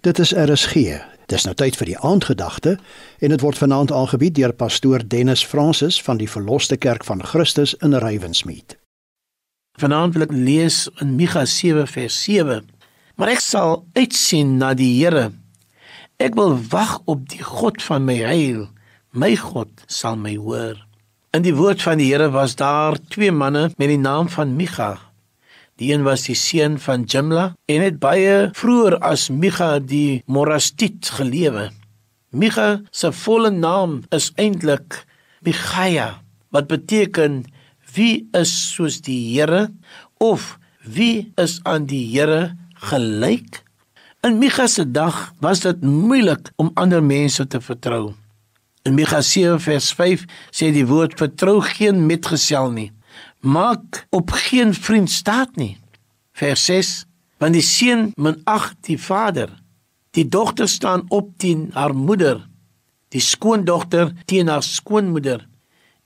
Dit is RSG. Dis nou tyd vir die aandgedagte en dit word vanaand aangebied deur pastoor Dennis Francis van die Verloste Kerk van Christus in Rywensmeet. Vanaand wil ek lees in Micha 7 vers 7. Maar ek sal uitsien na die Here. Ek wil wag op die God van my heil. My God sal my hoor. In die woord van die Here was daar twee manne met die naam van Micha Die een was die seun van Jimla en het baie vroeër as Micha die Morastiet gelewe. Micha se volle naam is eintlik Michaia wat beteken wie is soos die Here of wie is aan die Here gelyk? In Micha se dag was dit moeilik om ander mense te vertrou. In Micha 7 vers 5 sê die woord vertrou geen metgesel nie maak op geen vriend staat nie. Vers 6: Want die seun minag die vader. Die dogter staan op teen haar moeder. Die skoondogter teen haar skoonmoeder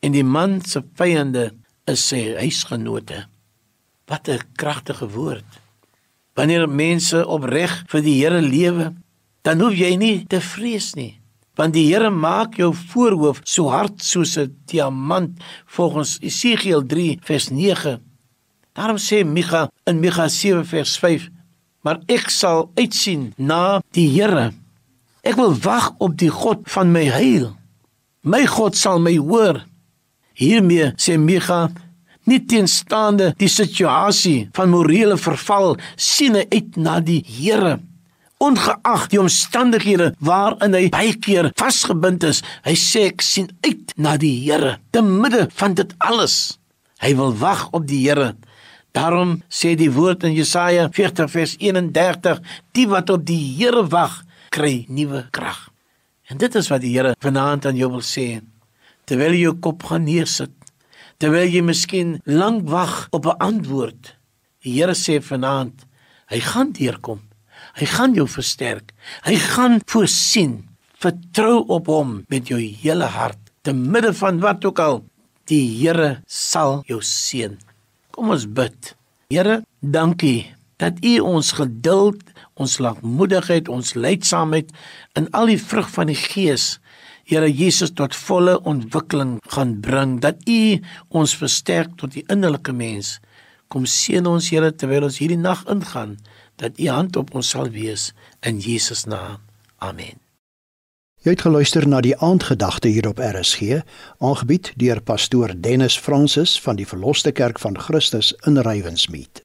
en die man se vyande is sy huisgenote. Wat 'n kragtige woord. Wanneer mense opreg vir die Here lewe, dan hoef jy nie te vrees nie want die Here maak jou voorhoof so hard soos 'n diamant volgens Esegiel 3 vers 9. Daarom sê Micha in Micha 7 vers 5: "Maar ek sal uitsien na die Here. Ek wil wag op die God van my heil. My God sal my hoor." Hiermee sê Micha Nie teenstaande die situasie van morele verval sien hy uit na die Here ongeag die omstandighede waarin hy baie keer vasgebind is. Hy sê ek sien uit na die Here te midde van dit alles. Hy wil wag op die Here. Daarom sê die woord in Jesaja 40 vers 31: Die wat op die Here wag, kry nuwe krag. En dit is wat die Here vanaand aan jou wil sê. Terwyl jy jou kop gaan neersit, terwyl jy miskien lank wag op 'n antwoord. Die Here sê vanaand, hy gaan deurkom. Hy gaan jou versterk. Hy gaan voorsien. Vertrou op hom met jou hele hart. Te midde van wat ook al, die Here sal jou seën. Kom ons bid. Here, dankie dat U ons geduld, ons lankmoedigheid, ons lydsaamheid in al die vrug van die Gees Here Jesus tot volle ontwikkeling gaan bring dat U ons versterk tot die innerlike mens. Kom seën ons Here terwyl ons hierdie nag ingaan dat u hand op ons sal wees in Jesus naam. Amen. Jy het geluister na die aandgedagte hier op RSG, aangebied deur pastoor Dennis Francis van die Verloste Kerk van Christus in Rywensmeet.